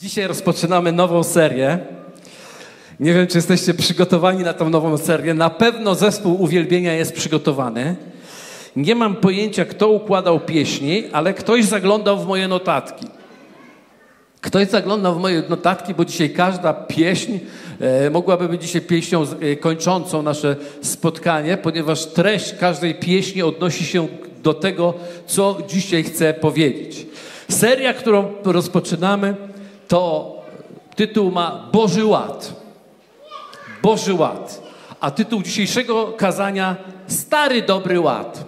Dzisiaj rozpoczynamy nową serię. Nie wiem, czy jesteście przygotowani na tą nową serię. Na pewno zespół uwielbienia jest przygotowany. Nie mam pojęcia, kto układał pieśni, ale ktoś zaglądał w moje notatki. Ktoś zaglądał w moje notatki, bo dzisiaj każda pieśń e, mogłaby być dzisiaj pieśnią e, kończącą nasze spotkanie, ponieważ treść każdej pieśni odnosi się do tego, co dzisiaj chcę powiedzieć. Seria, którą rozpoczynamy, to tytuł ma Boży Ład. Boży Ład. A tytuł dzisiejszego kazania Stary Dobry Ład.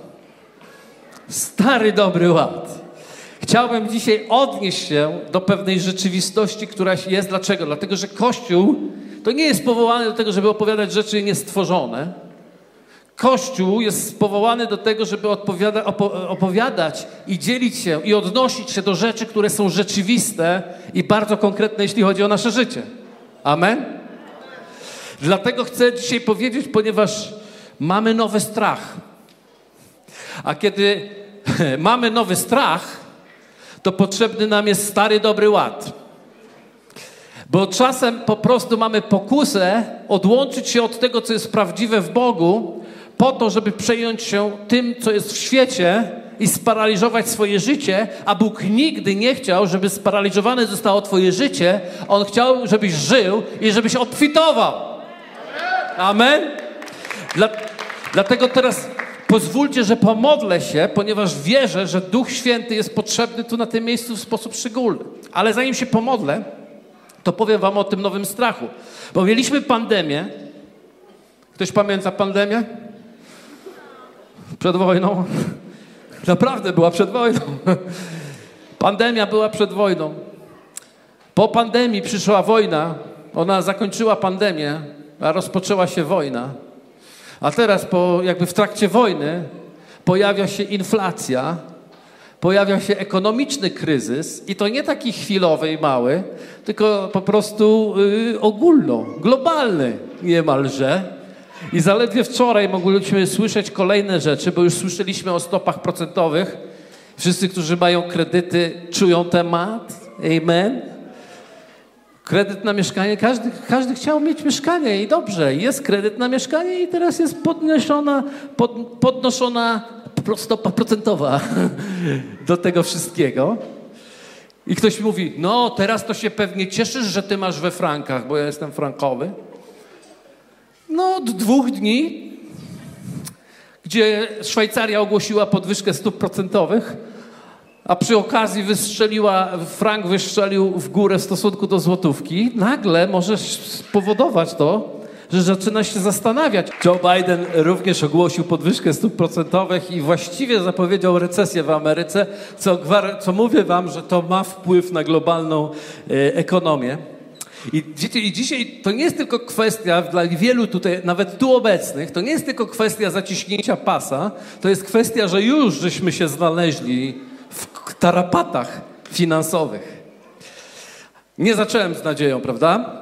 Stary Dobry Ład. Chciałbym dzisiaj odnieść się do pewnej rzeczywistości, która jest. Dlaczego? Dlatego, że Kościół to nie jest powołany do tego, żeby opowiadać rzeczy niestworzone. Kościół jest powołany do tego, żeby opowiadać i dzielić się i odnosić się do rzeczy, które są rzeczywiste i bardzo konkretne, jeśli chodzi o nasze życie. Amen? Dlatego chcę dzisiaj powiedzieć, ponieważ mamy nowy strach. A kiedy mamy nowy strach, to potrzebny nam jest stary, dobry ład. Bo czasem po prostu mamy pokusę odłączyć się od tego, co jest prawdziwe w Bogu, po to, żeby przejąć się tym, co jest w świecie i sparaliżować swoje życie, a Bóg nigdy nie chciał, żeby sparaliżowane zostało Twoje życie. On chciał, żebyś żył i żebyś obfitował. Amen? Dla, dlatego teraz pozwólcie, że pomodlę się, ponieważ wierzę, że Duch Święty jest potrzebny tu na tym miejscu w sposób szczególny. Ale zanim się pomodlę, to powiem Wam o tym nowym strachu. Bo mieliśmy pandemię. Ktoś pamięta pandemię? Przed wojną. Naprawdę była przed wojną. Pandemia była przed wojną. Po pandemii przyszła wojna. Ona zakończyła pandemię, a rozpoczęła się wojna. A teraz, po, jakby w trakcie wojny, pojawia się inflacja, pojawia się ekonomiczny kryzys i to nie taki chwilowy i mały, tylko po prostu yy, ogólno, globalny niemalże. I zaledwie wczoraj mogliśmy słyszeć kolejne rzeczy, bo już słyszeliśmy o stopach procentowych. Wszyscy, którzy mają kredyty, czują temat. Amen. Kredyt na mieszkanie, każdy, każdy chciał mieć mieszkanie i dobrze, jest kredyt na mieszkanie i teraz jest podnoszona, pod, podnoszona stopa procentowa do tego wszystkiego. I ktoś mówi, no teraz to się pewnie cieszysz, że ty masz we frankach, bo ja jestem frankowy. No, od dwóch dni, gdzie Szwajcaria ogłosiła podwyżkę stóp procentowych, a przy okazji wystrzeliła, frank wystrzelił w górę w stosunku do złotówki, nagle może spowodować to, że zaczyna się zastanawiać. Joe Biden również ogłosił podwyżkę stóp procentowych i właściwie zapowiedział recesję w Ameryce, co, co mówię wam, że to ma wpływ na globalną e, ekonomię. I, I dzisiaj to nie jest tylko kwestia dla wielu tutaj, nawet tu obecnych, to nie jest tylko kwestia zaciśnięcia pasa, to jest kwestia, że już żeśmy się znaleźli w tarapatach finansowych. Nie zacząłem z nadzieją, prawda?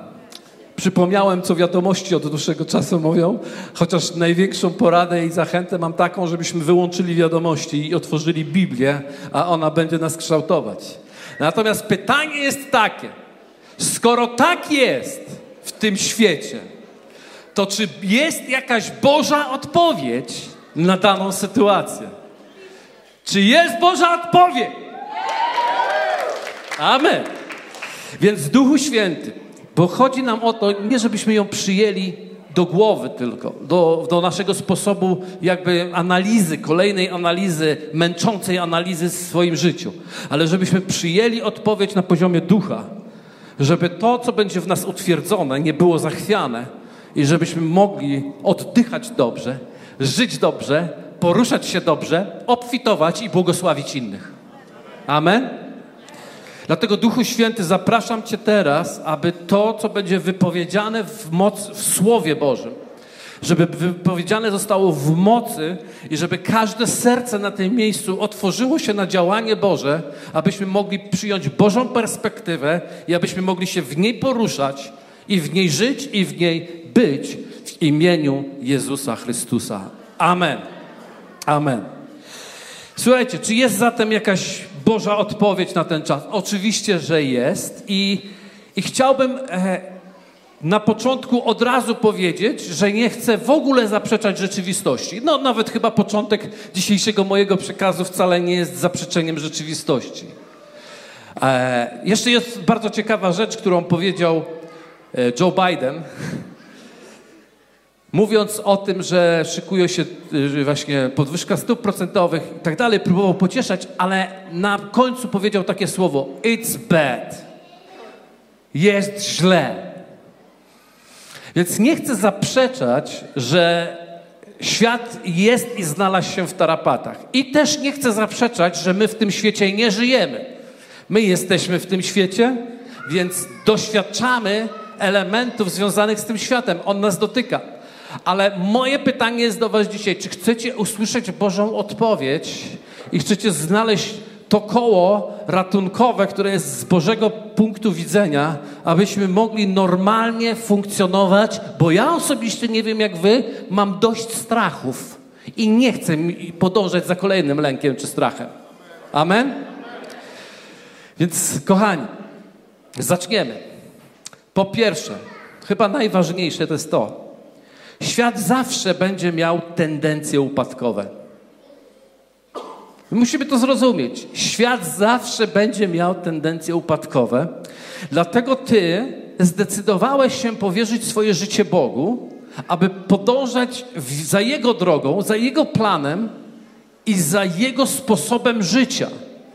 Przypomniałem, co wiadomości od dłuższego czasu mówią, chociaż największą poradę i zachętę mam taką, żebyśmy wyłączyli wiadomości i otworzyli Biblię, a ona będzie nas kształtować. Natomiast pytanie jest takie, Skoro tak jest w tym świecie, to czy jest jakaś Boża odpowiedź na daną sytuację? Czy jest Boża odpowiedź? Amen. Więc Duchu Święty, bo chodzi nam o to, nie żebyśmy ją przyjęli do głowy tylko, do, do naszego sposobu jakby analizy, kolejnej analizy, męczącej analizy w swoim życiu, ale żebyśmy przyjęli odpowiedź na poziomie ducha żeby to, co będzie w nas utwierdzone, nie było zachwiane i żebyśmy mogli oddychać dobrze, żyć dobrze, poruszać się dobrze, obfitować i błogosławić innych. Amen? Dlatego Duchu Święty zapraszam Cię teraz, aby to, co będzie wypowiedziane w, moc, w Słowie Bożym, żeby wypowiedziane zostało w mocy i żeby każde serce na tym miejscu otworzyło się na działanie Boże, abyśmy mogli przyjąć Bożą perspektywę i abyśmy mogli się w niej poruszać i w niej żyć i w niej być w imieniu Jezusa Chrystusa. Amen. Amen. Słuchajcie, czy jest zatem jakaś Boża odpowiedź na ten czas? Oczywiście, że jest i, i chciałbym e, na początku od razu powiedzieć, że nie chcę w ogóle zaprzeczać rzeczywistości. No nawet chyba początek dzisiejszego mojego przekazu wcale nie jest zaprzeczeniem rzeczywistości. E, jeszcze jest bardzo ciekawa rzecz, którą powiedział e, Joe Biden. Mówiąc o tym, że szykuje się e, właśnie podwyżka stóp procentowych i tak dalej, próbował pocieszać, ale na końcu powiedział takie słowo: It's bad. Jest źle. Więc nie chcę zaprzeczać, że świat jest i znalazł się w tarapatach. I też nie chcę zaprzeczać, że my w tym świecie nie żyjemy. My jesteśmy w tym świecie, więc doświadczamy elementów związanych z tym światem. On nas dotyka. Ale moje pytanie jest do Was dzisiaj: czy chcecie usłyszeć Bożą odpowiedź i chcecie znaleźć to koło ratunkowe, które jest z Bożego punktu widzenia, abyśmy mogli normalnie funkcjonować, bo ja osobiście nie wiem jak wy, mam dość strachów i nie chcę podążać za kolejnym lękiem czy strachem. Amen? Więc kochani, zaczniemy. Po pierwsze, chyba najważniejsze to jest to, świat zawsze będzie miał tendencje upadkowe. Musimy to zrozumieć. Świat zawsze będzie miał tendencje upadkowe, dlatego ty zdecydowałeś się powierzyć swoje życie Bogu, aby podążać za Jego drogą, za Jego planem i za Jego sposobem życia.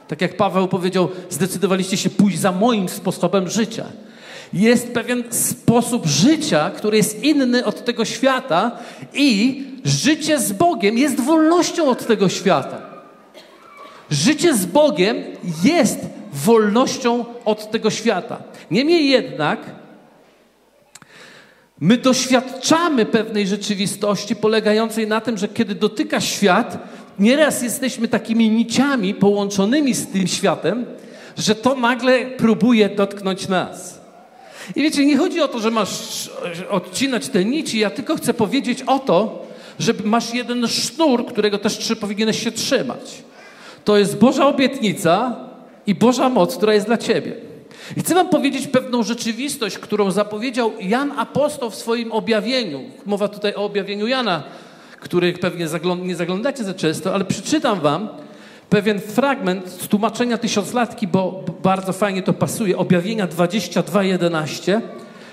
Tak jak Paweł powiedział, zdecydowaliście się pójść za moim sposobem życia. Jest pewien sposób życia, który jest inny od tego świata, i życie z Bogiem jest wolnością od tego świata. Życie z Bogiem jest wolnością od tego świata. Niemniej jednak, my doświadczamy pewnej rzeczywistości polegającej na tym, że kiedy dotyka świat, nieraz jesteśmy takimi niciami połączonymi z tym światem, że to nagle próbuje dotknąć nas. I wiecie, nie chodzi o to, że masz odcinać te nici, ja tylko chcę powiedzieć o to, że masz jeden sznur, którego też powinieneś się trzymać. To jest Boża obietnica i Boża moc, która jest dla ciebie. I chcę wam powiedzieć pewną rzeczywistość, którą zapowiedział Jan Apostoł w swoim objawieniu. Mowa tutaj o objawieniu Jana, których pewnie nie zaglądacie za często, ale przeczytam wam pewien fragment z tłumaczenia tysiąclatki, bo bardzo fajnie to pasuje. Objawienia 22:11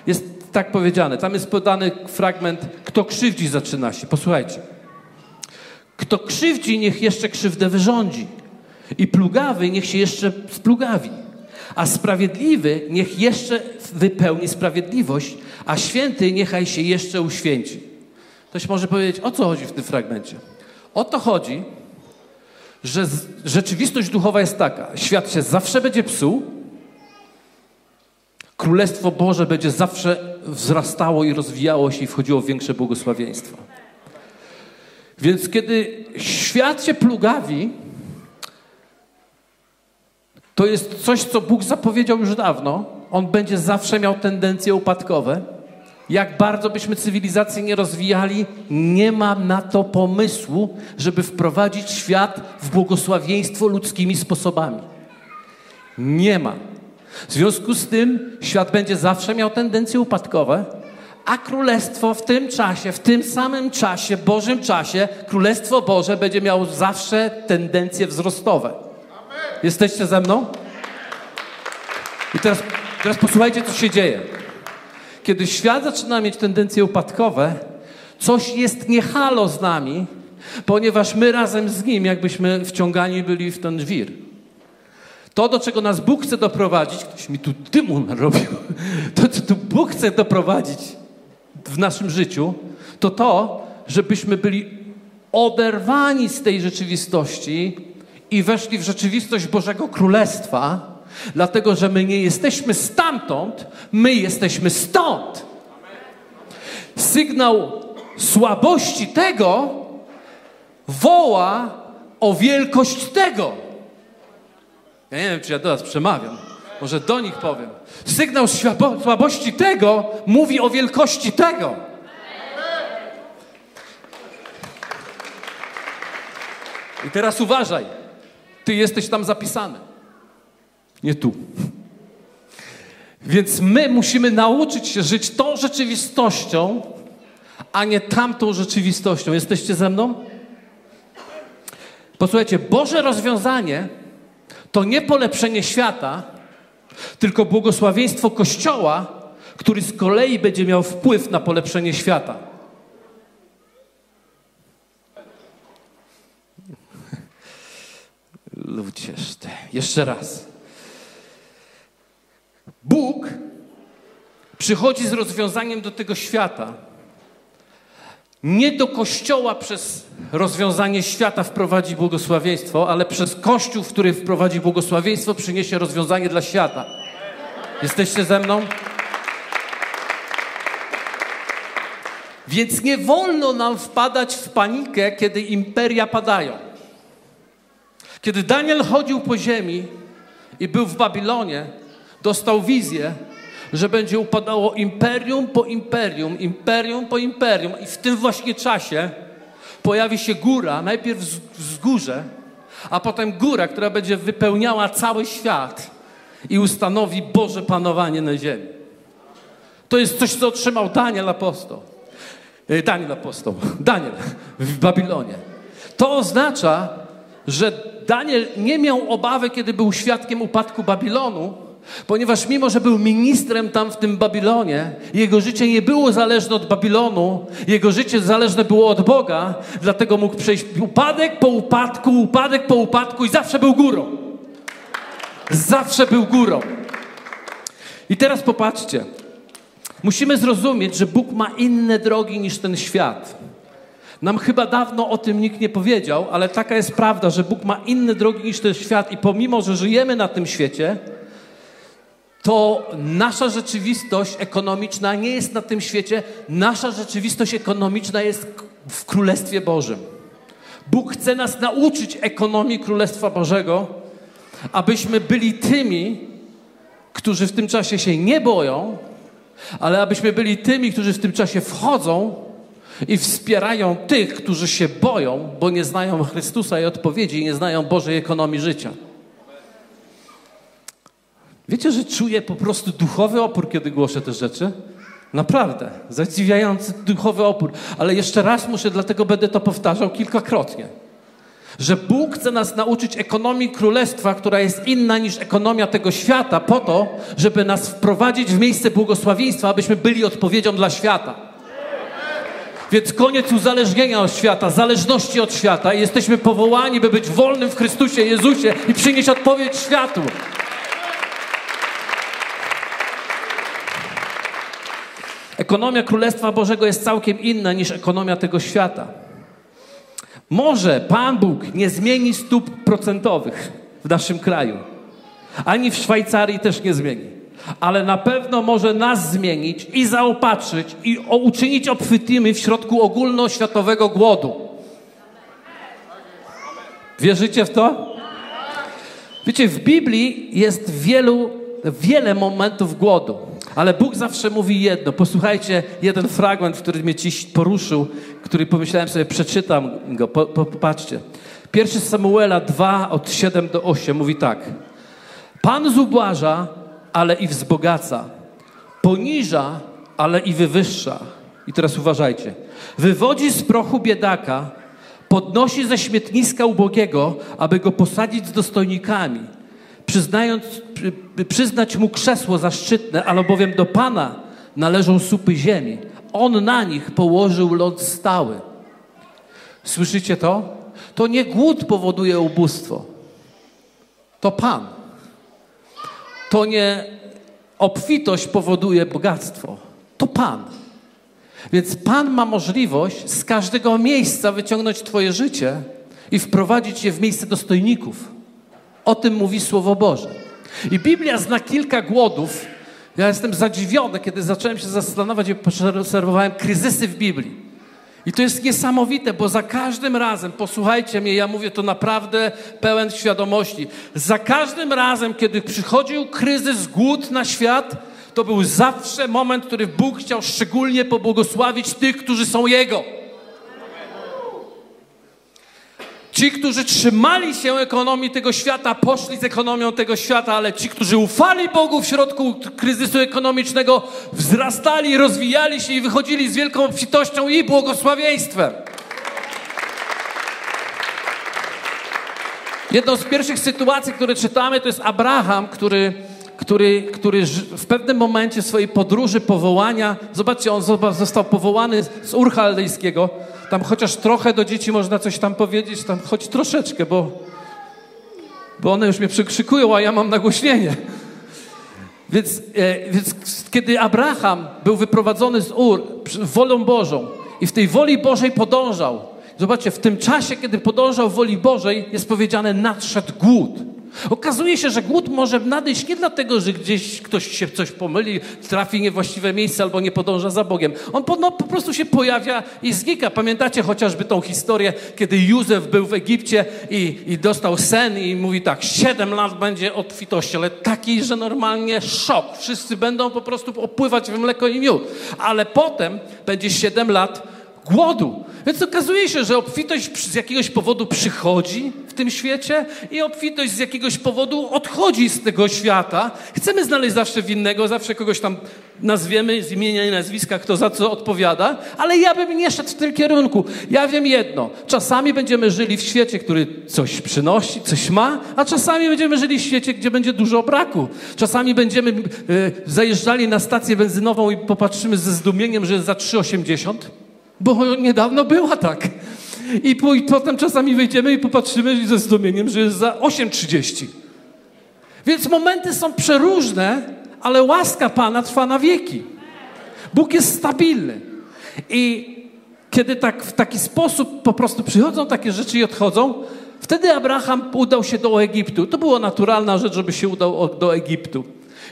jest tak powiedziane. Tam jest podany fragment, kto krzywdzi, zaczyna się. Posłuchajcie. Kto krzywdzi, niech jeszcze krzywdę wyrządzi. I plugawy niech się jeszcze splugawi. A sprawiedliwy niech jeszcze wypełni sprawiedliwość, a święty niechaj się jeszcze uświęci. Ktoś może powiedzieć, o co chodzi w tym fragmencie? O to chodzi, że rzeczywistość duchowa jest taka. Świat się zawsze będzie psuł, Królestwo Boże będzie zawsze wzrastało i rozwijało się i wchodziło w większe błogosławieństwo. Więc kiedy świat się plugawi, to jest coś, co Bóg zapowiedział już dawno. On będzie zawsze miał tendencje upadkowe. Jak bardzo byśmy cywilizację nie rozwijali, nie ma na to pomysłu, żeby wprowadzić świat w błogosławieństwo ludzkimi sposobami. Nie ma. W związku z tym świat będzie zawsze miał tendencje upadkowe, a królestwo w tym czasie, w tym samym czasie, Bożym czasie, królestwo Boże będzie miało zawsze tendencje wzrostowe. Jesteście ze mną? I teraz, teraz posłuchajcie, co się dzieje. Kiedy świat zaczyna mieć tendencje upadkowe, coś jest niehalo z nami, ponieważ my razem z nim, jakbyśmy wciągani byli w ten żwir. To, do czego nas Bóg chce doprowadzić, ktoś mi tu dymu narobił, to, co tu Bóg chce doprowadzić w naszym życiu, to to, żebyśmy byli oderwani z tej rzeczywistości i weszli w rzeczywistość Bożego Królestwa, dlatego że my nie jesteśmy stamtąd, my jesteśmy stąd. Sygnał słabości tego woła o wielkość tego. Ja nie wiem, czy ja do Was przemawiam. Może do nich powiem. Sygnał słabości tego mówi o wielkości tego. I teraz uważaj. Ty jesteś tam zapisany. Nie tu. Więc my musimy nauczyć się żyć tą rzeczywistością, a nie tamtą rzeczywistością. Jesteście ze mną? Posłuchajcie, Boże rozwiązanie to nie polepszenie świata, tylko błogosławieństwo Kościoła, który z kolei będzie miał wpływ na polepszenie świata. Ludzie, jeszcze raz. Bóg przychodzi z rozwiązaniem do tego świata. Nie do Kościoła przez rozwiązanie świata wprowadzi błogosławieństwo, ale przez Kościół, w który wprowadzi błogosławieństwo, przyniesie rozwiązanie dla świata. Jesteście ze mną? Więc nie wolno nam wpadać w panikę, kiedy imperia padają. Kiedy Daniel chodził po ziemi i był w Babilonie, dostał wizję, że będzie upadało imperium po imperium, imperium po imperium, i w tym właśnie czasie pojawi się góra, najpierw wzgórze, a potem góra, która będzie wypełniała cały świat i ustanowi Boże panowanie na ziemi. To jest coś, co otrzymał Daniel apostoł. E, Daniel apostoł, Daniel w Babilonie. To oznacza, że Daniel nie miał obawy, kiedy był świadkiem upadku Babilonu, Ponieważ mimo, że był ministrem tam w tym Babilonie, jego życie nie było zależne od Babilonu, jego życie zależne było od Boga, dlatego mógł przejść upadek po upadku, upadek po upadku i zawsze był górą. Zawsze był górą. I teraz popatrzcie. Musimy zrozumieć, że Bóg ma inne drogi niż ten świat. Nam chyba dawno o tym nikt nie powiedział, ale taka jest prawda, że Bóg ma inne drogi niż ten świat i pomimo, że żyjemy na tym świecie, to nasza rzeczywistość ekonomiczna nie jest na tym świecie, nasza rzeczywistość ekonomiczna jest w Królestwie Bożym. Bóg chce nas nauczyć ekonomii Królestwa Bożego, abyśmy byli tymi, którzy w tym czasie się nie boją, ale abyśmy byli tymi, którzy w tym czasie wchodzą i wspierają tych, którzy się boją, bo nie znają Chrystusa i odpowiedzi, nie znają Bożej ekonomii życia. Wiecie, że czuję po prostu duchowy opór, kiedy głoszę te rzeczy? Naprawdę, zadziwiający duchowy opór. Ale jeszcze raz muszę, dlatego będę to powtarzał kilkakrotnie. Że Bóg chce nas nauczyć ekonomii królestwa, która jest inna niż ekonomia tego świata, po to, żeby nas wprowadzić w miejsce błogosławieństwa, abyśmy byli odpowiedzią dla świata. Więc koniec uzależnienia od świata, zależności od świata i jesteśmy powołani, by być wolnym w Chrystusie Jezusie i przynieść odpowiedź światu. Ekonomia Królestwa Bożego jest całkiem inna niż ekonomia tego świata. Może Pan Bóg nie zmieni stóp procentowych w naszym kraju, ani w Szwajcarii też nie zmieni, ale na pewno może nas zmienić i zaopatrzyć i uczynić obfytymi w środku ogólnoświatowego głodu. Wierzycie w to? Wiecie, w Biblii jest wielu, wiele momentów głodu. Ale Bóg zawsze mówi jedno. Posłuchajcie, jeden fragment, który mnie dziś poruszył, który pomyślałem sobie, przeczytam go. Po, po, popatrzcie. Pierwszy Samuela 2 od 7 do 8 mówi tak. Pan zubłaża, ale i wzbogaca. Poniża, ale i wywyższa. I teraz uważajcie. Wywodzi z prochu biedaka, podnosi ze śmietniska ubogiego, aby go posadzić z dostojnikami przyznając, przyznać mu krzesło zaszczytne, albowiem do Pana należą supy ziemi. On na nich położył ląd stały. Słyszycie to? To nie głód powoduje ubóstwo. To Pan. To nie obfitość powoduje bogactwo. To Pan. Więc Pan ma możliwość z każdego miejsca wyciągnąć Twoje życie i wprowadzić je w miejsce dostojników. O tym mówi Słowo Boże. I Biblia zna kilka głodów. Ja jestem zadziwiony, kiedy zacząłem się zastanawiać i obserwowałem kryzysy w Biblii. I to jest niesamowite, bo za każdym razem, posłuchajcie mnie, ja mówię to naprawdę pełen świadomości. Za każdym razem, kiedy przychodził kryzys, głód na świat, to był zawsze moment, który Bóg chciał szczególnie pobłogosławić tych, którzy są Jego. Ci, którzy trzymali się ekonomii tego świata, poszli z ekonomią tego świata, ale ci, którzy ufali Bogu w środku kryzysu ekonomicznego, wzrastali, rozwijali się i wychodzili z wielką obfitością i błogosławieństwem. Jedną z pierwszych sytuacji, które czytamy, to jest Abraham, który, który, który w pewnym momencie swojej podróży, powołania, zobaczcie, on został powołany z Ur Chaldejskiego, tam chociaż trochę do dzieci można coś tam powiedzieć, tam choć troszeczkę, bo, bo one już mnie przykrzykują, a ja mam nagłośnienie. Więc, e, więc kiedy Abraham był wyprowadzony z Ur wolą Bożą i w tej woli Bożej podążał, zobaczcie, w tym czasie, kiedy podążał woli Bożej, jest powiedziane, nadszedł głód. Okazuje się, że głód może nadejść nie dlatego, że gdzieś ktoś się coś pomyli, trafi niewłaściwe miejsce albo nie podąża za Bogiem. On po, no, po prostu się pojawia i znika. Pamiętacie chociażby tą historię, kiedy Józef był w Egipcie i, i dostał sen i mówi tak, siedem lat będzie obfitości, ale taki, że normalnie szok. Wszyscy będą po prostu opływać w mleko i miód. Ale potem będzie siedem lat głodu. Więc okazuje się, że obfitość z jakiegoś powodu przychodzi w tym świecie i obfitość z jakiegoś powodu odchodzi z tego świata. Chcemy znaleźć zawsze winnego, zawsze kogoś tam nazwiemy z imienia i nazwiska, kto za co odpowiada, ale ja bym nie szedł w tym kierunku. Ja wiem jedno, czasami będziemy żyli w świecie, który coś przynosi, coś ma, a czasami będziemy żyli w świecie, gdzie będzie dużo braku. Czasami będziemy y, zajeżdżali na stację benzynową i popatrzymy ze zdumieniem, że jest za 3,80 bo niedawno była tak. I, po, I potem czasami wyjdziemy i popatrzymy ze zdumieniem, że jest za 8.30. Więc momenty są przeróżne, ale łaska Pana trwa na wieki. Bóg jest stabilny. I kiedy tak w taki sposób po prostu przychodzą takie rzeczy i odchodzą, wtedy Abraham udał się do Egiptu. To była naturalna rzecz, żeby się udał do Egiptu.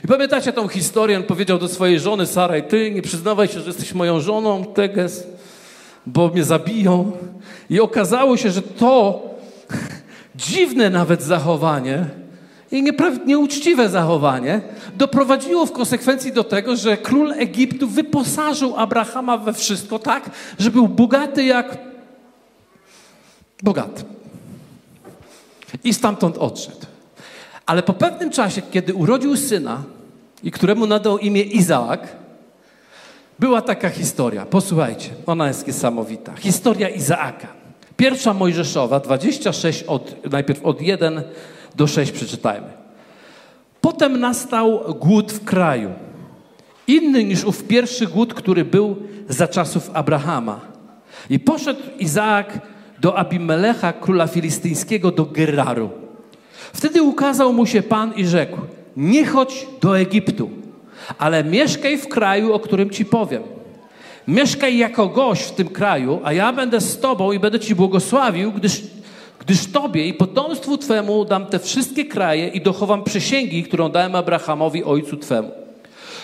I pamiętacie tą historię? On powiedział do swojej żony Sarej, ty nie przyznawaj się, że jesteś moją żoną, Teges bo mnie zabiją. I okazało się, że to dziwne nawet zachowanie i nieuczciwe zachowanie doprowadziło w konsekwencji do tego, że król Egiptu wyposażył Abrahama we wszystko tak, że był bogaty jak bogaty. I stamtąd odszedł. Ale po pewnym czasie, kiedy urodził syna i któremu nadał imię Izaak, była taka historia, posłuchajcie, ona jest niesamowita. Historia Izaaka. Pierwsza Mojżeszowa, 26, od, najpierw od 1 do 6 przeczytajmy. Potem nastał głód w kraju. Inny niż ów pierwszy głód, który był za czasów Abrahama. I poszedł Izaak do Abimelecha, króla filistyńskiego, do Geraru. Wtedy ukazał mu się Pan i rzekł, nie chodź do Egiptu, ale mieszkaj w kraju, o którym ci powiem. Mieszkaj jako gość w tym kraju, a ja będę z tobą i będę ci błogosławił, gdyż, gdyż tobie i potomstwu twemu dam te wszystkie kraje i dochowam przysięgi, którą dałem Abrahamowi, ojcu twemu.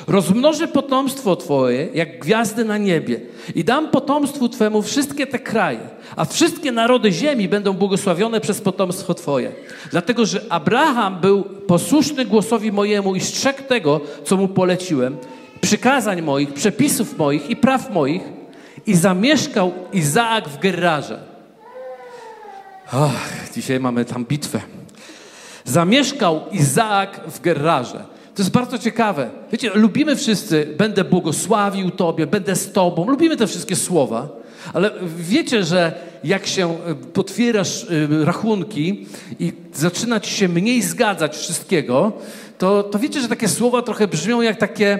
Rozmnożę potomstwo Twoje jak gwiazdy na niebie i dam potomstwu Twemu wszystkie te kraje, a wszystkie narody ziemi będą błogosławione przez potomstwo Twoje. Dlatego, że Abraham był posłuszny głosowi mojemu i strzegł tego, co mu poleciłem, przykazań moich, przepisów moich i praw moich i zamieszkał Izaak w Gerarze. Dzisiaj mamy tam bitwę. Zamieszkał Izaak w Gerarze. To jest bardzo ciekawe. Wiecie, lubimy wszyscy, będę błogosławił Tobie, będę z Tobą. Lubimy te wszystkie słowa, ale wiecie, że jak się e, otwierasz e, rachunki i zaczyna Ci się mniej zgadzać wszystkiego, to, to wiecie, że takie słowa trochę brzmią jak takie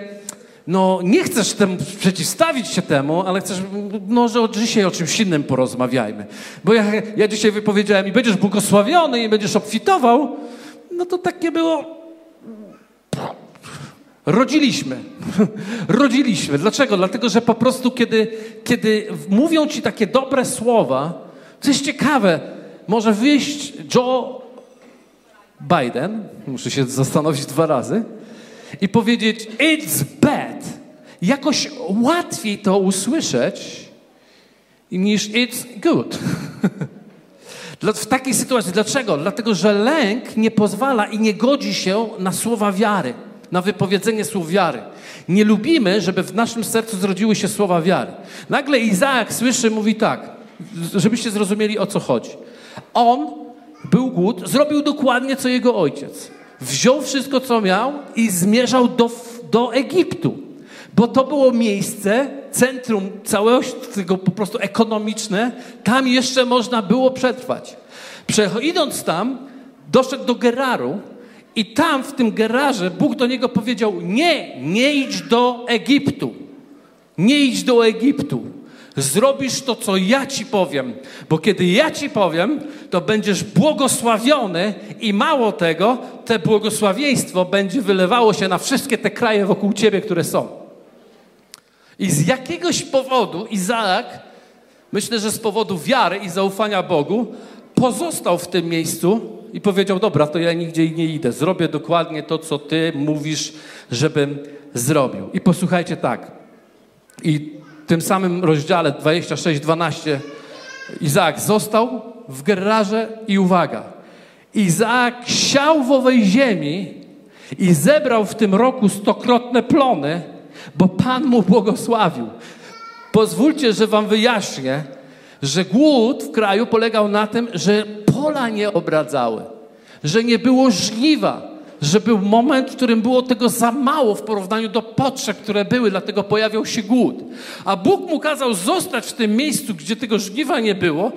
no nie chcesz temu przeciwstawić się temu, ale chcesz, no, dzisiaj o czymś innym porozmawiajmy. Bo ja, ja dzisiaj wypowiedziałem i będziesz błogosławiony i będziesz obfitował, no to takie było, Rodziliśmy. Rodziliśmy. Dlaczego? Dlatego, że po prostu kiedy, kiedy mówią ci takie dobre słowa, to jest ciekawe, może wyjść Joe Biden, muszę się zastanowić dwa razy, i powiedzieć it's bad. Jakoś łatwiej to usłyszeć niż it's good. W takiej sytuacji. Dlaczego? Dlatego, że lęk nie pozwala i nie godzi się na słowa wiary na wypowiedzenie słów wiary. Nie lubimy, żeby w naszym sercu zrodziły się słowa wiary. Nagle Izaak słyszy, mówi tak, żebyście zrozumieli o co chodzi. On był głód, zrobił dokładnie co jego ojciec. Wziął wszystko, co miał i zmierzał do, do Egiptu. Bo to było miejsce, centrum całego tego po prostu ekonomiczne. Tam jeszcze można było przetrwać. Idąc tam, doszedł do Geraru i tam w tym Gerarze Bóg do niego powiedział: Nie, nie idź do Egiptu. Nie idź do Egiptu. Zrobisz to, co ja ci powiem, bo kiedy ja ci powiem, to będziesz błogosławiony i mało tego, te błogosławieństwo będzie wylewało się na wszystkie te kraje wokół ciebie, które są. I z jakiegoś powodu Izaak, myślę, że z powodu wiary i zaufania Bogu, pozostał w tym miejscu i powiedział: Dobra, to ja nigdzie nie idę. Zrobię dokładnie to, co ty mówisz, żebym zrobił. I posłuchajcie tak. I w tym samym rozdziale 26-12 Izaak został w Gerarze i uwaga. Izaak siał w owej ziemi i zebrał w tym roku stokrotne plony, bo Pan mu błogosławił. Pozwólcie, że wam wyjaśnię, że głód w kraju polegał na tym, że pola nie obradzały, że nie było żniwa, że był moment, w którym było tego za mało w porównaniu do potrzeb, które były, dlatego pojawiał się głód. A Bóg mu kazał zostać w tym miejscu, gdzie tego żniwa nie było,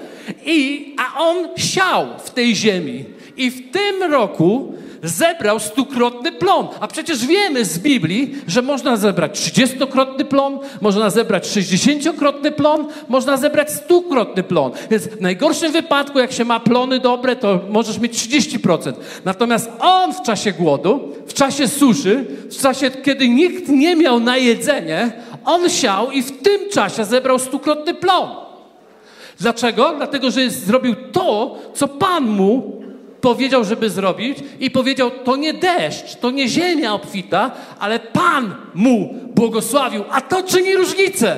i, a on siał w tej ziemi. I w tym roku zebrał stukrotny plon. A przecież wiemy z Biblii, że można zebrać trzydziestokrotny plon, można zebrać sześćdziesięciokrotny plon, można zebrać stukrotny plon. Więc w najgorszym wypadku, jak się ma plony dobre, to możesz mieć 30%. Natomiast on w czasie głodu, w czasie suszy, w czasie, kiedy nikt nie miał na jedzenie, on siał i w tym czasie zebrał stukrotny plon. Dlaczego? Dlatego, że zrobił to, co Pan mu powiedział, żeby zrobić i powiedział, to nie deszcz, to nie ziemia obfita, ale Pan mu błogosławił, a to czyni różnicę.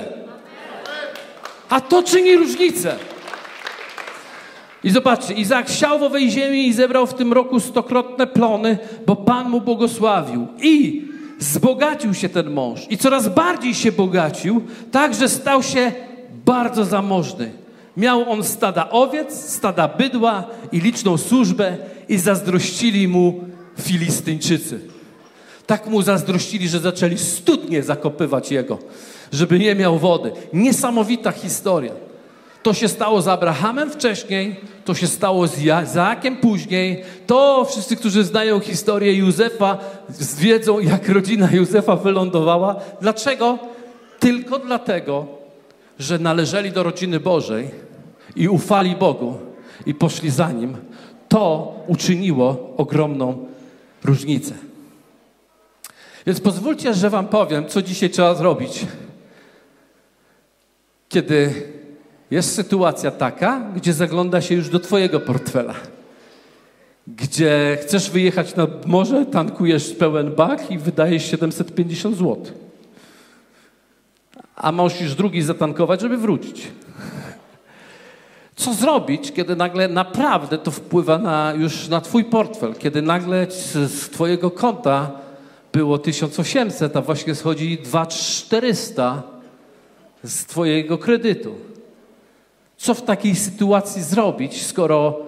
A to czyni różnicę. I zobaczcie, Izak siał w owej ziemi i zebrał w tym roku stokrotne plony, bo Pan mu błogosławił. I zbogacił się ten mąż. I coraz bardziej się bogacił, tak że stał się bardzo zamożny. Miał on stada owiec, stada bydła i liczną służbę i zazdrościli mu Filistyńczycy. Tak mu zazdrościli, że zaczęli studnie zakopywać jego, żeby nie miał wody. Niesamowita historia. To się stało z Abrahamem wcześniej, to się stało z Izaakiem później. To wszyscy, którzy znają historię Józefa, wiedzą, jak rodzina Józefa wylądowała. Dlaczego? Tylko dlatego, że należeli do rodziny Bożej i ufali Bogu i poszli za Nim, to uczyniło ogromną różnicę. Więc pozwólcie, że Wam powiem, co dzisiaj trzeba zrobić, kiedy jest sytuacja taka, gdzie zagląda się już do Twojego portfela. Gdzie chcesz wyjechać na morze, tankujesz pełen bak i wydajesz 750 zł. A musisz drugi zatankować, żeby wrócić. Co zrobić, kiedy nagle naprawdę to wpływa na, już na Twój portfel? Kiedy nagle z, z Twojego konta było 1800, a właśnie schodzi 2400 z Twojego kredytu. Co w takiej sytuacji zrobić, skoro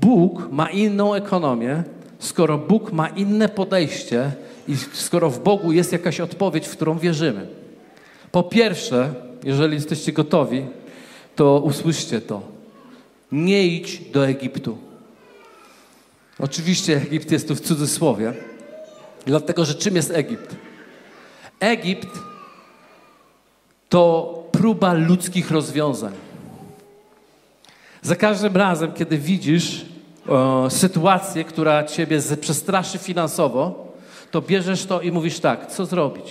Bóg ma inną ekonomię, skoro Bóg ma inne podejście i skoro w Bogu jest jakaś odpowiedź, w którą wierzymy? Po pierwsze, jeżeli jesteście gotowi, to usłyszcie to nie idź do Egiptu. Oczywiście Egipt jest tu w cudzysłowie, dlatego że czym jest Egipt? Egipt to próba ludzkich rozwiązań. Za każdym razem, kiedy widzisz o, sytuację, która ciebie przestraszy finansowo, to bierzesz to i mówisz tak, co zrobić?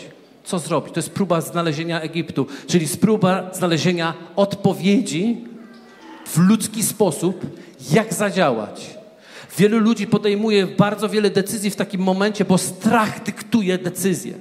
Co zrobić? To jest próba znalezienia Egiptu, czyli próba znalezienia odpowiedzi w ludzki sposób, jak zadziałać. Wielu ludzi podejmuje bardzo wiele decyzji w takim momencie, bo strach dyktuje decyzję.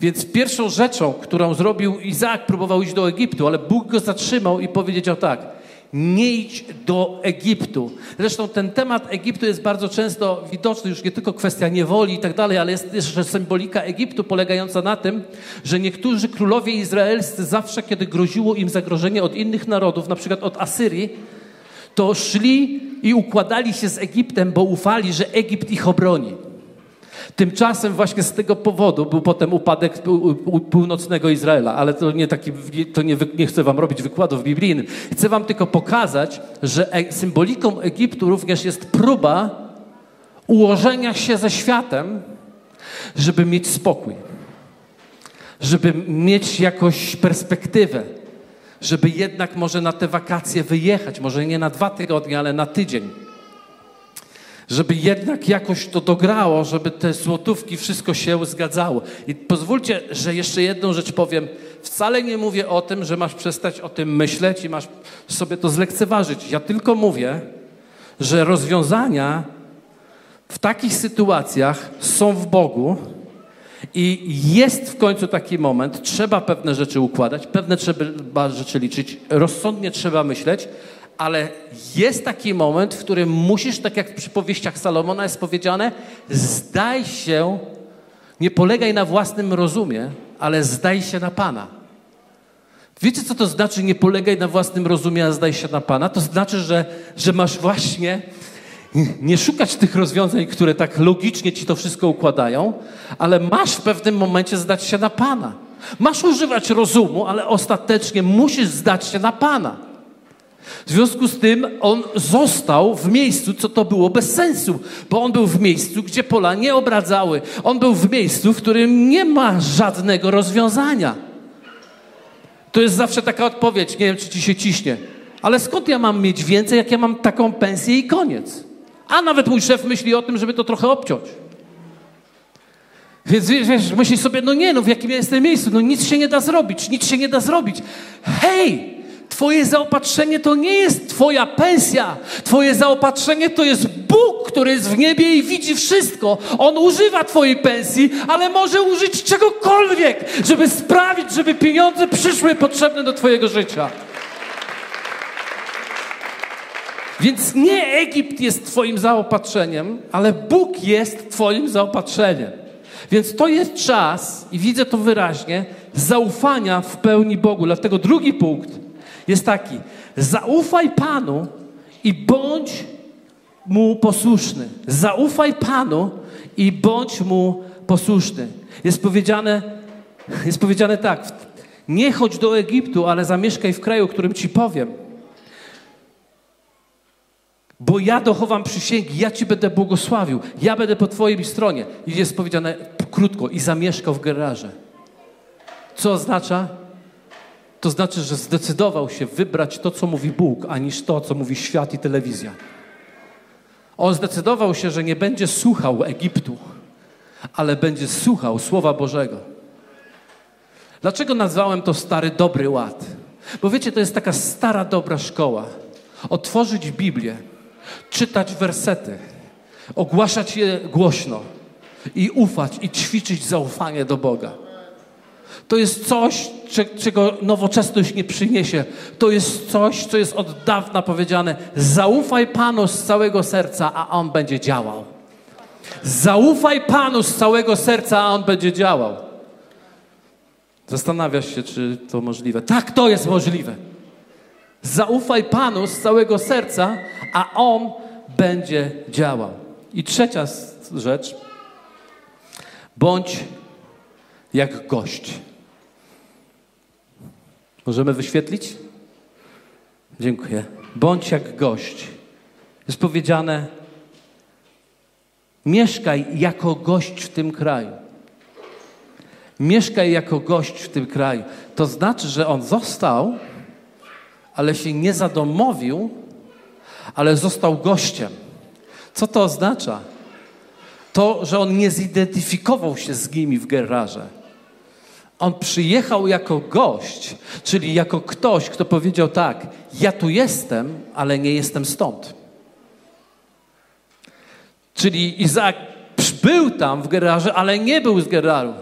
Więc pierwszą rzeczą, którą zrobił Izaak, próbował iść do Egiptu, ale Bóg go zatrzymał i powiedział tak: nie idź do Egiptu. Zresztą ten temat Egiptu jest bardzo często widoczny, już nie tylko kwestia niewoli i tak dalej, ale jest też symbolika Egiptu polegająca na tym, że niektórzy królowie izraelscy zawsze, kiedy groziło im zagrożenie od innych narodów, na przykład od Asyrii, to szli i układali się z Egiptem, bo ufali, że Egipt ich obroni. Tymczasem właśnie z tego powodu był potem upadek północnego Izraela, ale to nie taki, to nie, nie chcę wam robić wykładów biblijnych. Chcę wam tylko pokazać, że e, symboliką Egiptu również jest próba ułożenia się ze światem, żeby mieć spokój, żeby mieć jakąś perspektywę, żeby jednak może na te wakacje wyjechać, może nie na dwa tygodnie, ale na tydzień żeby jednak jakoś to dograło, żeby te złotówki, wszystko się zgadzało. I pozwólcie, że jeszcze jedną rzecz powiem. Wcale nie mówię o tym, że masz przestać o tym myśleć i masz sobie to zlekceważyć. Ja tylko mówię, że rozwiązania w takich sytuacjach są w Bogu i jest w końcu taki moment, trzeba pewne rzeczy układać, pewne trzeba rzeczy liczyć, rozsądnie trzeba myśleć, ale jest taki moment, w którym musisz, tak jak w przypowieściach Salomona jest powiedziane, zdaj się, nie polegaj na własnym rozumie, ale zdaj się na Pana. Wiecie, co to znaczy nie polegaj na własnym rozumie, a zdaj się na Pana? To znaczy, że, że masz właśnie nie szukać tych rozwiązań, które tak logicznie ci to wszystko układają, ale masz w pewnym momencie zdać się na Pana. Masz używać rozumu, ale ostatecznie musisz zdać się na Pana. W związku z tym on został w miejscu, co to było bez sensu, bo on był w miejscu, gdzie pola nie obradzały. On był w miejscu, w którym nie ma żadnego rozwiązania. To jest zawsze taka odpowiedź, nie wiem, czy ci się ciśnie. Ale skąd ja mam mieć więcej, jak ja mam taką pensję i koniec? A nawet mój szef myśli o tym, żeby to trochę obciąć. Więc wiesz, myślisz sobie, no nie, no w jakim ja jestem miejscu, no nic się nie da zrobić, nic się nie da zrobić. Hej, Twoje zaopatrzenie to nie jest Twoja pensja. Twoje zaopatrzenie to jest Bóg, który jest w niebie i widzi wszystko. On używa Twojej pensji, ale może użyć czegokolwiek, żeby sprawić, żeby pieniądze przyszły potrzebne do Twojego życia. Więc nie Egipt jest Twoim zaopatrzeniem, ale Bóg jest Twoim zaopatrzeniem. Więc to jest czas, i widzę to wyraźnie, zaufania w pełni Bogu. Dlatego drugi punkt jest taki: zaufaj Panu i bądź mu posłuszny. Zaufaj Panu i bądź mu posłuszny. Jest powiedziane, jest powiedziane tak: nie chodź do Egiptu, ale zamieszkaj w kraju, którym ci powiem. Bo ja dochowam przysięgi, ja ci będę błogosławił, ja będę po twojej stronie. I jest powiedziane krótko, i zamieszkał w Gerarze. Co oznacza? To znaczy, że zdecydował się wybrać to, co mówi Bóg, a to, co mówi świat i telewizja. On zdecydował się, że nie będzie słuchał Egiptu, ale będzie słuchał Słowa Bożego. Dlaczego nazwałem to stary dobry ład? Bo wiecie, to jest taka stara dobra szkoła. Otworzyć Biblię, czytać wersety, ogłaszać je głośno i ufać i ćwiczyć zaufanie do Boga. To jest coś, czego nowoczesność nie przyniesie. To jest coś, co jest od dawna powiedziane. Zaufaj Panu z całego serca, a On będzie działał. Zaufaj Panu z całego serca, a On będzie działał. Zastanawiasz się, czy to możliwe. Tak, to jest możliwe. Zaufaj Panu z całego serca, a On będzie działał. I trzecia rzecz. Bądź jak gość. Możemy wyświetlić? Dziękuję. Bądź jak gość. Jest powiedziane, mieszkaj jako gość w tym kraju. Mieszkaj jako gość w tym kraju. To znaczy, że on został, ale się nie zadomowił, ale został gościem. Co to oznacza? To, że on nie zidentyfikował się z nimi w Gerarze. On przyjechał jako gość, czyli jako ktoś, kto powiedział tak: Ja tu jestem, ale nie jestem stąd. Czyli Izaak był tam w Gerarze, ale nie był z Geraru.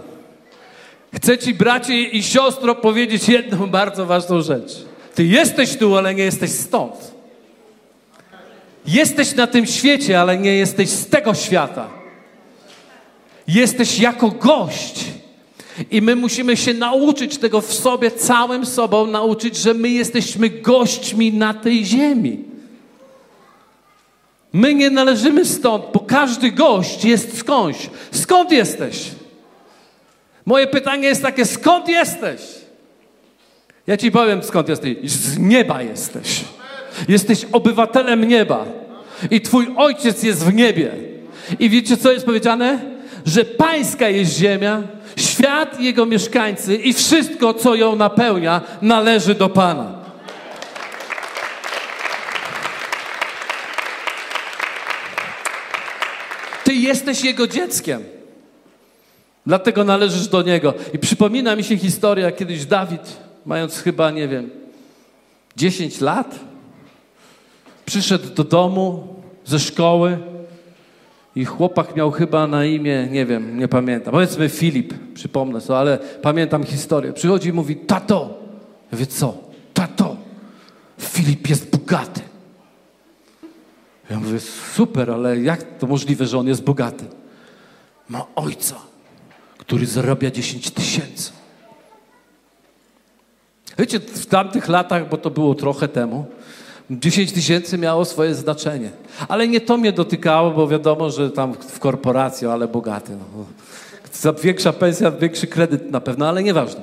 Chcę ci, bracie i siostro, powiedzieć jedną bardzo ważną rzecz. Ty jesteś tu, ale nie jesteś stąd. Jesteś na tym świecie, ale nie jesteś z tego świata. Jesteś jako gość i my musimy się nauczyć tego w sobie, całym sobą nauczyć, że my jesteśmy gośćmi na tej ziemi. My nie należymy stąd, bo każdy gość jest skądś. Skąd jesteś? Moje pytanie jest takie, skąd jesteś? Ja ci powiem, skąd jesteś. Z nieba jesteś. Jesteś obywatelem nieba. I twój ojciec jest w niebie. I wiecie, co jest powiedziane? Że pańska jest ziemia, świat i jego mieszkańcy i wszystko, co ją napełnia, należy do Pana. Ty jesteś Jego dzieckiem. Dlatego należysz do Niego. I przypomina mi się historia, kiedyś Dawid, mając chyba, nie wiem, 10 lat, przyszedł do domu ze szkoły i chłopak miał chyba na imię, nie wiem, nie pamiętam, powiedzmy Filip, przypomnę sobie, ale pamiętam historię. Przychodzi i mówi, tato. Ja mówię, co? Tato, Filip jest bogaty. Ja mówię, super, ale jak to możliwe, że on jest bogaty? Ma ojca, który zarabia 10 tysięcy. Wiecie, w tamtych latach, bo to było trochę temu, 10 tysięcy miało swoje znaczenie. Ale nie to mnie dotykało, bo wiadomo, że tam w korporacji, ale bogaty. No. Za większa pensja, większy kredyt na pewno, ale nieważne.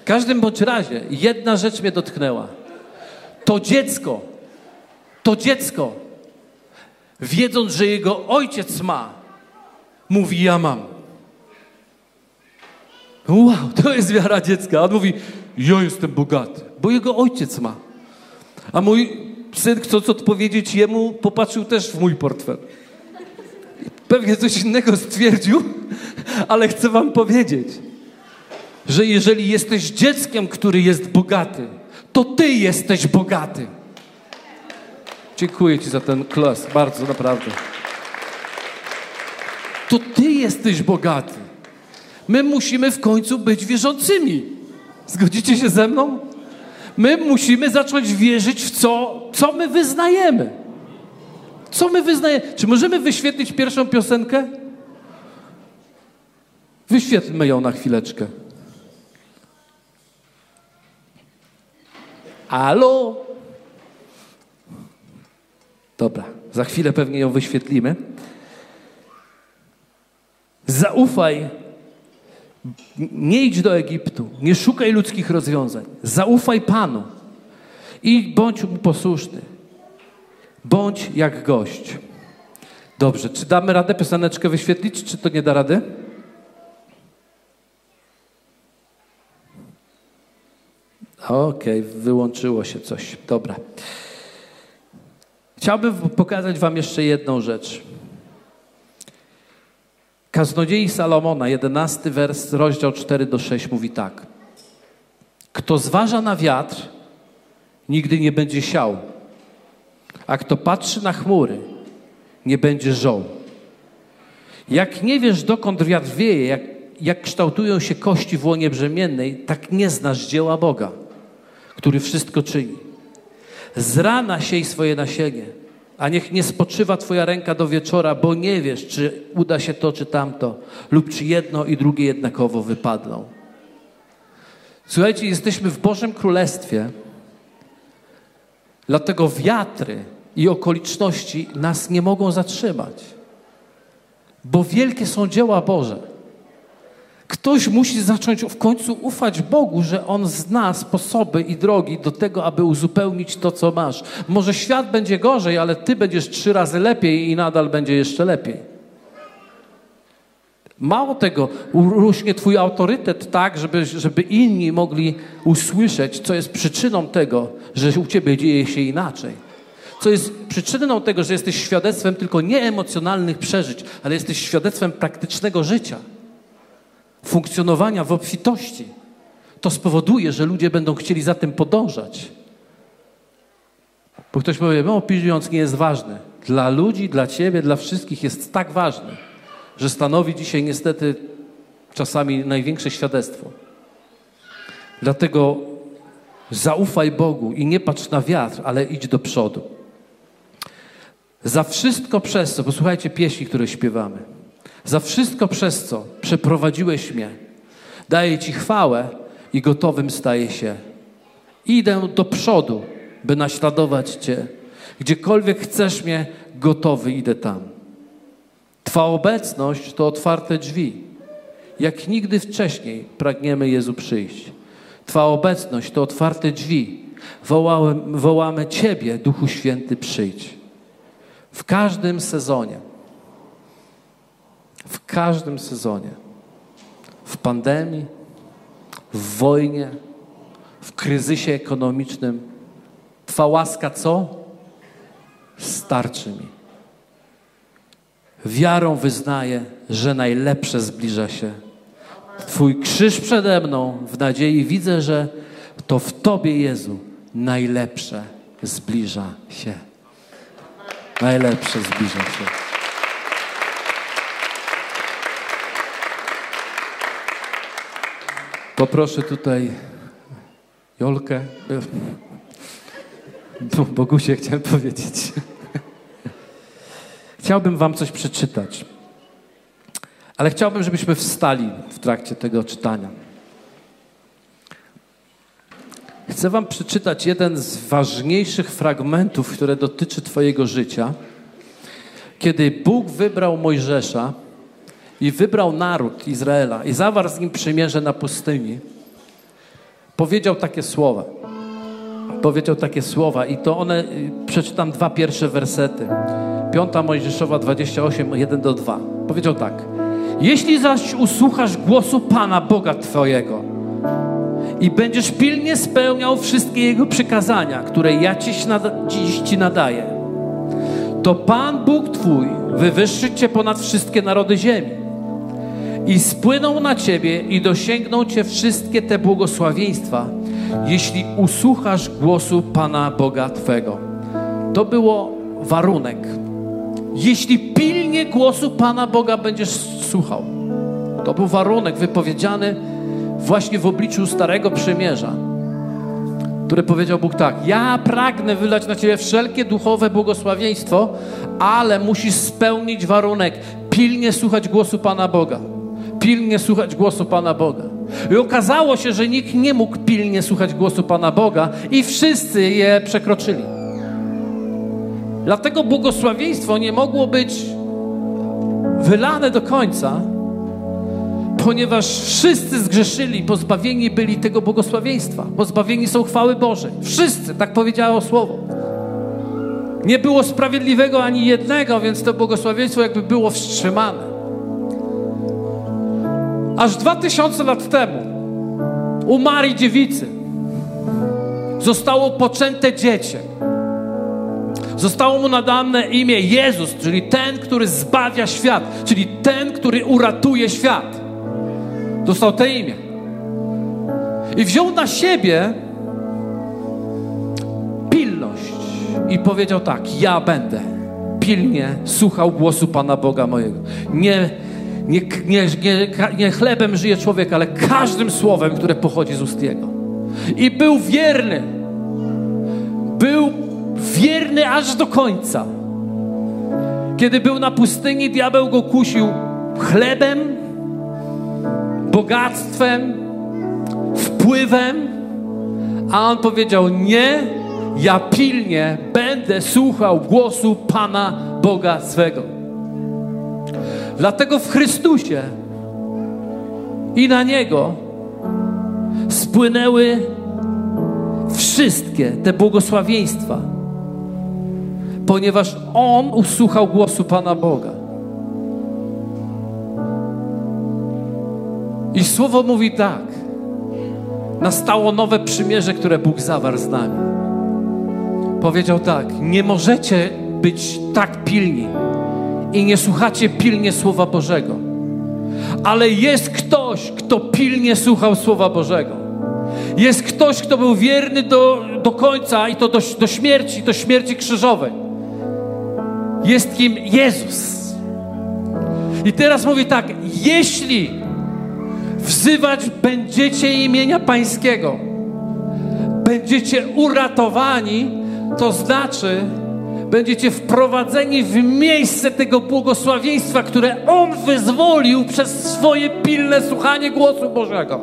W każdym bądź razie, jedna rzecz mnie dotknęła. To dziecko, to dziecko, wiedząc, że jego ojciec ma, mówi: Ja mam. Wow, to jest wiara dziecka. On mówi: Ja jestem bogaty, bo jego ojciec ma. A mój syn, chcąc odpowiedzieć jemu, popatrzył też w mój portfel. Pewnie coś innego stwierdził, ale chcę Wam powiedzieć, że jeżeli jesteś dzieckiem, który jest bogaty, to Ty jesteś bogaty. Dziękuję Ci za ten klas, bardzo naprawdę. To Ty jesteś bogaty. My musimy w końcu być wierzącymi. Zgodzicie się ze mną? My musimy zacząć wierzyć w co, co my wyznajemy. Co my wyznajemy? Czy możemy wyświetlić pierwszą piosenkę? Wyświetlmy ją na chwileczkę. Alo? Dobra, za chwilę pewnie ją wyświetlimy. Zaufaj. Nie idź do Egiptu, nie szukaj ludzkich rozwiązań. Zaufaj Panu i bądź mu posłuszny. Bądź jak gość. Dobrze, czy damy radę pioseneczkę wyświetlić, czy to nie da rady? Okej, okay, wyłączyło się coś. Dobra. Chciałbym pokazać Wam jeszcze jedną rzecz. Kaznodziei Salomona, 11 wers, rozdział 4 do 6 mówi tak. Kto zważa na wiatr, nigdy nie będzie siał, a kto patrzy na chmury, nie będzie żoł. Jak nie wiesz, dokąd wiatr wieje, jak, jak kształtują się kości w łonie brzemiennej, tak nie znasz dzieła Boga, który wszystko czyni. Z rana siej swoje nasienie, a niech nie spoczywa Twoja ręka do wieczora, bo nie wiesz, czy uda się to, czy tamto, lub czy jedno i drugie jednakowo wypadną. Słuchajcie, jesteśmy w Bożym Królestwie, dlatego wiatry i okoliczności nas nie mogą zatrzymać, bo wielkie są dzieła Boże. Ktoś musi zacząć w końcu ufać Bogu, że On zna sposoby i drogi do tego, aby uzupełnić to, co masz. Może świat będzie gorzej, ale Ty będziesz trzy razy lepiej i nadal będzie jeszcze lepiej. Mało tego, urośnie Twój autorytet tak, żeby, żeby inni mogli usłyszeć, co jest przyczyną tego, że u Ciebie dzieje się inaczej. Co jest przyczyną tego, że jesteś świadectwem tylko nie emocjonalnych przeżyć, ale jesteś świadectwem praktycznego życia funkcjonowania w obfitości, to spowoduje, że ludzie będą chcieli za tym podążać. Bo ktoś powie, no pieniądz nie jest ważny. Dla ludzi, dla ciebie, dla wszystkich jest tak ważny, że stanowi dzisiaj niestety czasami największe świadectwo. Dlatego zaufaj Bogu i nie patrz na wiatr, ale idź do przodu. Za wszystko przez co, posłuchajcie pieśni, które śpiewamy. Za wszystko przez co przeprowadziłeś mnie. Daję Ci chwałę i gotowym staję się. Idę do przodu, by naśladować Cię. Gdziekolwiek chcesz mnie gotowy, idę tam. Twa obecność to otwarte drzwi. Jak nigdy wcześniej pragniemy Jezu przyjść. Twa obecność to otwarte drzwi. Wołałem, wołamy Ciebie, Duchu Święty, przyjdź. W każdym sezonie, w każdym sezonie, w pandemii, w wojnie, w kryzysie ekonomicznym, Twa łaska co? Starczy mi. Wiarą wyznaję, że najlepsze zbliża się. Twój krzyż przede mną, w nadziei widzę, że to w Tobie, Jezu, najlepsze zbliża się. Najlepsze zbliża się. Poproszę tutaj Jolkę. Bogusie chciałem powiedzieć. Chciałbym Wam coś przeczytać, ale chciałbym, żebyśmy wstali w trakcie tego czytania. Chcę Wam przeczytać jeden z ważniejszych fragmentów, które dotyczy Twojego życia. Kiedy Bóg wybrał Mojżesza i wybrał naród Izraela i zawarł z nim przymierze na pustyni, powiedział takie słowa. Powiedział takie słowa i to one, przeczytam dwa pierwsze wersety. Piąta Mojżeszowa 28, 1 do 2. Powiedział tak. Jeśli zaś usłuchasz głosu Pana Boga Twojego, i będziesz pilnie spełniał wszystkie Jego przykazania, które ja dziś Ci nadaję, to Pan Bóg Twój wywyższy Cię ponad wszystkie narody ziemi i spłyną na Ciebie i dosięgną Cię wszystkie te błogosławieństwa, jeśli usłuchasz głosu Pana Boga Twego. To było warunek. Jeśli pilnie głosu Pana Boga będziesz słuchał, to był warunek wypowiedziany właśnie w obliczu Starego Przymierza, które powiedział Bóg tak: Ja pragnę wylać na Ciebie wszelkie duchowe błogosławieństwo, ale musisz spełnić warunek pilnie słuchać głosu Pana Boga. Pilnie słuchać głosu Pana Boga. I okazało się, że nikt nie mógł pilnie słuchać głosu Pana Boga i wszyscy je przekroczyli. Dlatego błogosławieństwo nie mogło być wylane do końca, ponieważ wszyscy zgrzeszyli, pozbawieni byli tego błogosławieństwa. Pozbawieni są chwały Bożej. Wszyscy, tak powiedziało Słowo. Nie było sprawiedliwego ani jednego, więc to błogosławieństwo jakby było wstrzymane. Aż dwa tysiące lat temu u Marii Dziewicy zostało poczęte dziecię. Zostało mu nadane imię Jezus, czyli ten, który zbawia świat, czyli ten, który uratuje świat. Dostał te imię. I wziął na siebie pilność i powiedział tak: Ja będę pilnie słuchał głosu Pana Boga mojego. Nie, nie, nie, nie, nie chlebem żyje człowiek, ale każdym słowem, które pochodzi z ust Jego. I był wierny. Był wierny aż do końca. Kiedy był na pustyni, diabeł go kusił chlebem, bogactwem, wpływem, a on powiedział: Nie, ja pilnie będę słuchał głosu Pana Boga swego. Dlatego w Chrystusie i na Niego spłynęły wszystkie te błogosławieństwa, ponieważ On usłuchał głosu Pana Boga. I słowo mówi tak. Nastało nowe przymierze, które Bóg zawarł z nami. Powiedział tak: Nie możecie być tak pilni i nie słuchacie pilnie Słowa Bożego. Ale jest ktoś, kto pilnie słuchał Słowa Bożego. Jest ktoś, kto był wierny do, do końca i to do, do śmierci, do śmierci krzyżowej. Jest kim Jezus. I teraz mówi tak: jeśli wzywać będziecie imienia Pańskiego, będziecie uratowani, to znaczy będziecie wprowadzeni w miejsce tego błogosławieństwa, które On wyzwolił przez swoje pilne słuchanie głosu Bożego.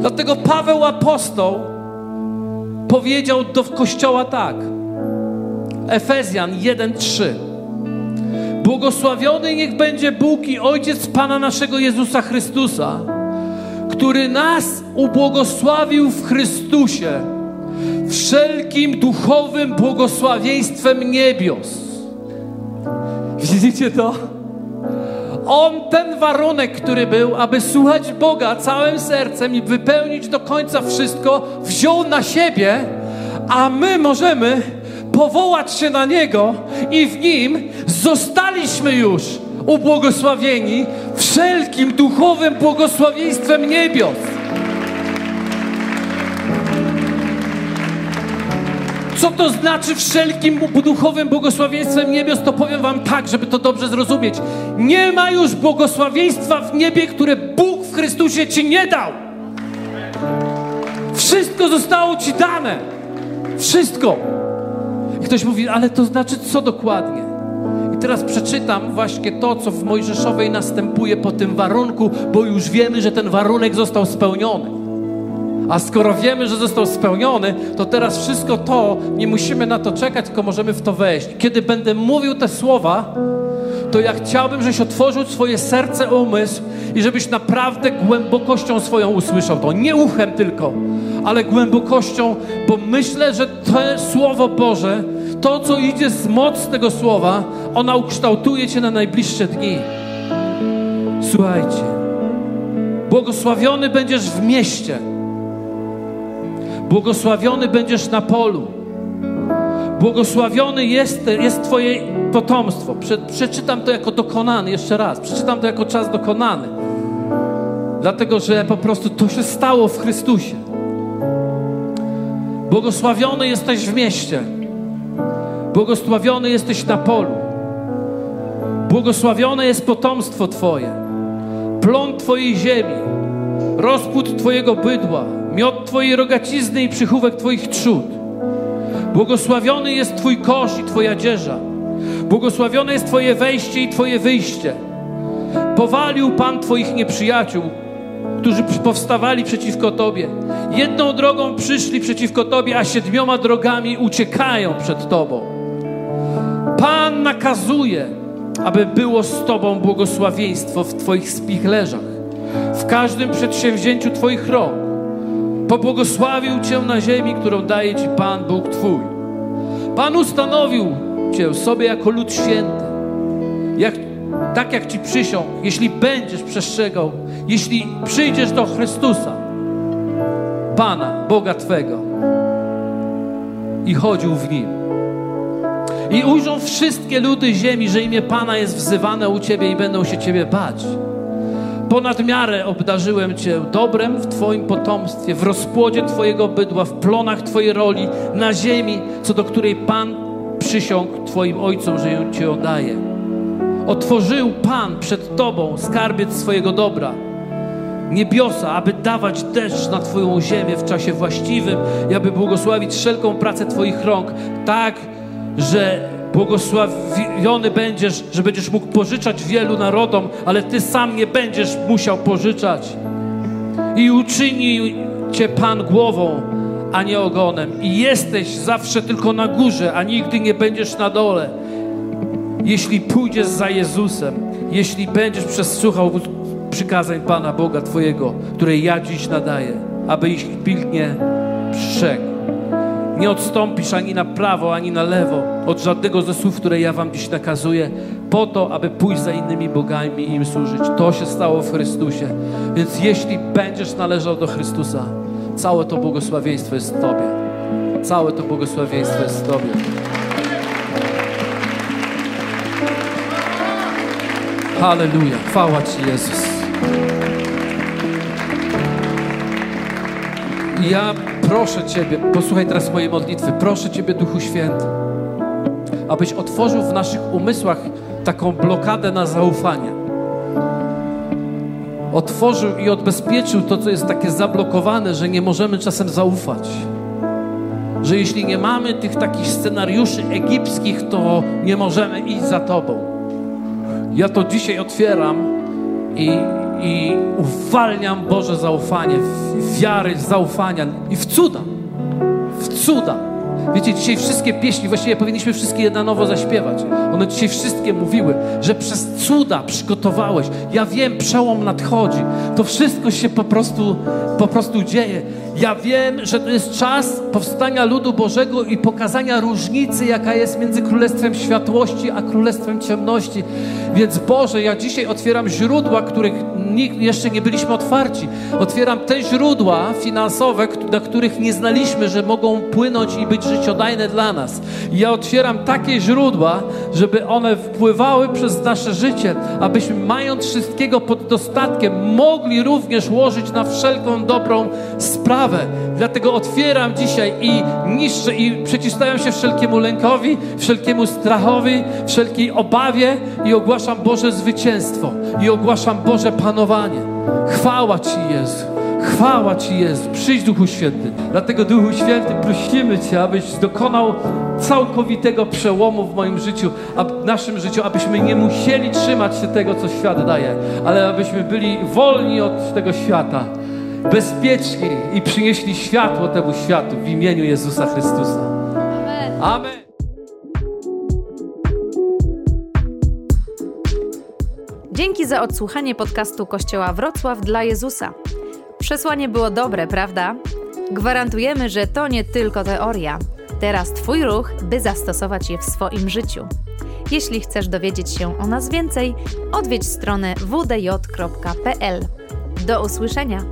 Dlatego Paweł apostoł powiedział do kościoła tak: Efezjan 1:3. Błogosławiony niech będzie Bóg i Ojciec Pana naszego Jezusa Chrystusa, który nas ubłogosławił w Chrystusie wszelkim duchowym błogosławieństwem niebios. Widzicie to? On ten warunek, który był, aby słuchać Boga całym sercem i wypełnić do końca wszystko, wziął na siebie, a my możemy powołać się na Niego i w Nim zostaliśmy już ubłogosławieni wszelkim duchowym błogosławieństwem niebios. Co to znaczy wszelkim duchowym błogosławieństwem niebios? To powiem Wam tak, żeby to dobrze zrozumieć. Nie ma już błogosławieństwa w niebie, które Bóg w Chrystusie Ci nie dał. Wszystko zostało Ci dane. Wszystko. I ktoś mówi, ale to znaczy co dokładnie? I teraz przeczytam właśnie to, co w Mojżeszowej następuje po tym warunku, bo już wiemy, że ten warunek został spełniony. A skoro wiemy, że został spełniony, to teraz wszystko to, nie musimy na to czekać, tylko możemy w to wejść. Kiedy będę mówił te słowa, to ja chciałbym, żebyś otworzył swoje serce, umysł i żebyś naprawdę głębokością swoją usłyszał to. Nie uchem tylko, ale głębokością, bo myślę, że to Słowo Boże, to co idzie z moc tego Słowa, ona ukształtuje Cię na najbliższe dni. Słuchajcie, błogosławiony będziesz w mieście, błogosławiony będziesz na polu, błogosławiony jest, jest Twoje potomstwo. Prze, przeczytam to jako dokonany, jeszcze raz, przeczytam to jako czas dokonany. Dlatego, że po prostu to się stało w Chrystusie. Błogosławiony jesteś w mieście. Błogosławiony jesteś na polu. Błogosławione jest potomstwo Twoje, plon Twojej ziemi, rozpód Twojego bydła, miod Twojej rogacizny i przychówek Twoich trzód. Błogosławiony jest Twój kosz i Twoja dzieża. Błogosławione jest Twoje wejście i Twoje wyjście. Powalił Pan Twoich nieprzyjaciół, którzy powstawali przeciwko Tobie. Jedną drogą przyszli przeciwko Tobie, a siedmioma drogami uciekają przed Tobą. Pan nakazuje, aby było z Tobą błogosławieństwo w Twoich spichlerzach, w każdym przedsięwzięciu Twoich rąk. Pobłogosławił Cię na ziemi, którą daje Ci Pan Bóg Twój. Pan ustanowił Cię sobie jako lud święty, jak, tak jak Ci przysiągł, jeśli będziesz przestrzegał, jeśli przyjdziesz do Chrystusa, Pana, Boga Twego i chodził w Nim. I ujrzą wszystkie ludy ziemi, że imię Pana jest wzywane u Ciebie i będą się Ciebie bać. Ponad miarę obdarzyłem Cię dobrem w Twoim potomstwie, w rozpłodzie Twojego bydła, w plonach Twojej roli, na ziemi, co do której Pan przysiągł Twoim ojcom, że ją Ci oddaje. Otworzył Pan przed Tobą skarbiec swojego dobra, niebiosa, aby dawać deszcz na Twoją ziemię w czasie właściwym i aby błogosławić wszelką pracę Twoich rąk, tak, że błogosławiony będziesz, że będziesz mógł pożyczać wielu narodom, ale Ty sam nie będziesz musiał pożyczać. I uczyni Cię Pan głową, a nie ogonem. I jesteś zawsze tylko na górze, a nigdy nie będziesz na dole. Jeśli pójdziesz za Jezusem, jeśli będziesz przesłuchał przykazań Pana Boga Twojego, które ja dziś nadaję, aby ich pilnie strzegł. Nie odstąpisz ani na prawo, ani na lewo od żadnego ze słów, które ja Wam dziś nakazuję, po to, aby pójść za innymi bogami i im służyć. To się stało w Chrystusie. Więc jeśli będziesz należał do Chrystusa, całe to błogosławieństwo jest w Tobie. Całe to błogosławieństwo jest w Tobie. Halleluja. Chwała Ci, Jezus. Ja proszę Ciebie, posłuchaj teraz mojej modlitwy, proszę Ciebie, Duchu Święty, abyś otworzył w naszych umysłach taką blokadę na zaufanie. Otworzył i odbezpieczył to, co jest takie zablokowane, że nie możemy czasem zaufać. Że jeśli nie mamy tych takich scenariuszy egipskich, to nie możemy iść za Tobą. Ja to dzisiaj otwieram i, i uwalniam Boże zaufanie, wiary, zaufania i w cuda. W cuda. Wiecie, dzisiaj wszystkie pieśni, właściwie powinniśmy wszystkie je na nowo zaśpiewać. One dzisiaj wszystkie mówiły, że przez cuda przygotowałeś. Ja wiem, przełom nadchodzi. To wszystko się po prostu, po prostu dzieje. Ja wiem, że to jest czas powstania ludu Bożego i pokazania różnicy, jaka jest między Królestwem Światłości a Królestwem Ciemności. Więc Boże, ja dzisiaj otwieram źródła, których nikt, jeszcze nie byliśmy otwarci. Otwieram te źródła finansowe, na których nie znaliśmy, że mogą płynąć i być życiodajne dla nas. I ja otwieram takie źródła, żeby one wpływały przez nasze życie, abyśmy mając wszystkiego pod dostatkiem, mogli również łożyć na wszelką dobrą sprawę. Dlatego otwieram dzisiaj i niszczę i przeciwstawiam się wszelkiemu lękowi, wszelkiemu strachowi, wszelkiej obawie i ogłaszam Boże zwycięstwo i ogłaszam Boże panowanie. Chwała Ci, Jezu. Chwała Ci Jezu. Przyjdź Duchu Święty. Dlatego Duchu Święty prosimy Cię, abyś dokonał całkowitego przełomu w moim życiu, w naszym życiu, abyśmy nie musieli trzymać się tego, co świat daje, ale abyśmy byli wolni od tego świata, bezpieczni i przynieśli światło temu światu w imieniu Jezusa Chrystusa. Amen. Amen. Dzięki za odsłuchanie podcastu Kościoła Wrocław dla Jezusa. Przesłanie było dobre, prawda? Gwarantujemy, że to nie tylko teoria. Teraz Twój ruch, by zastosować je w swoim życiu. Jeśli chcesz dowiedzieć się o nas więcej, odwiedź stronę wdj.pl. Do usłyszenia!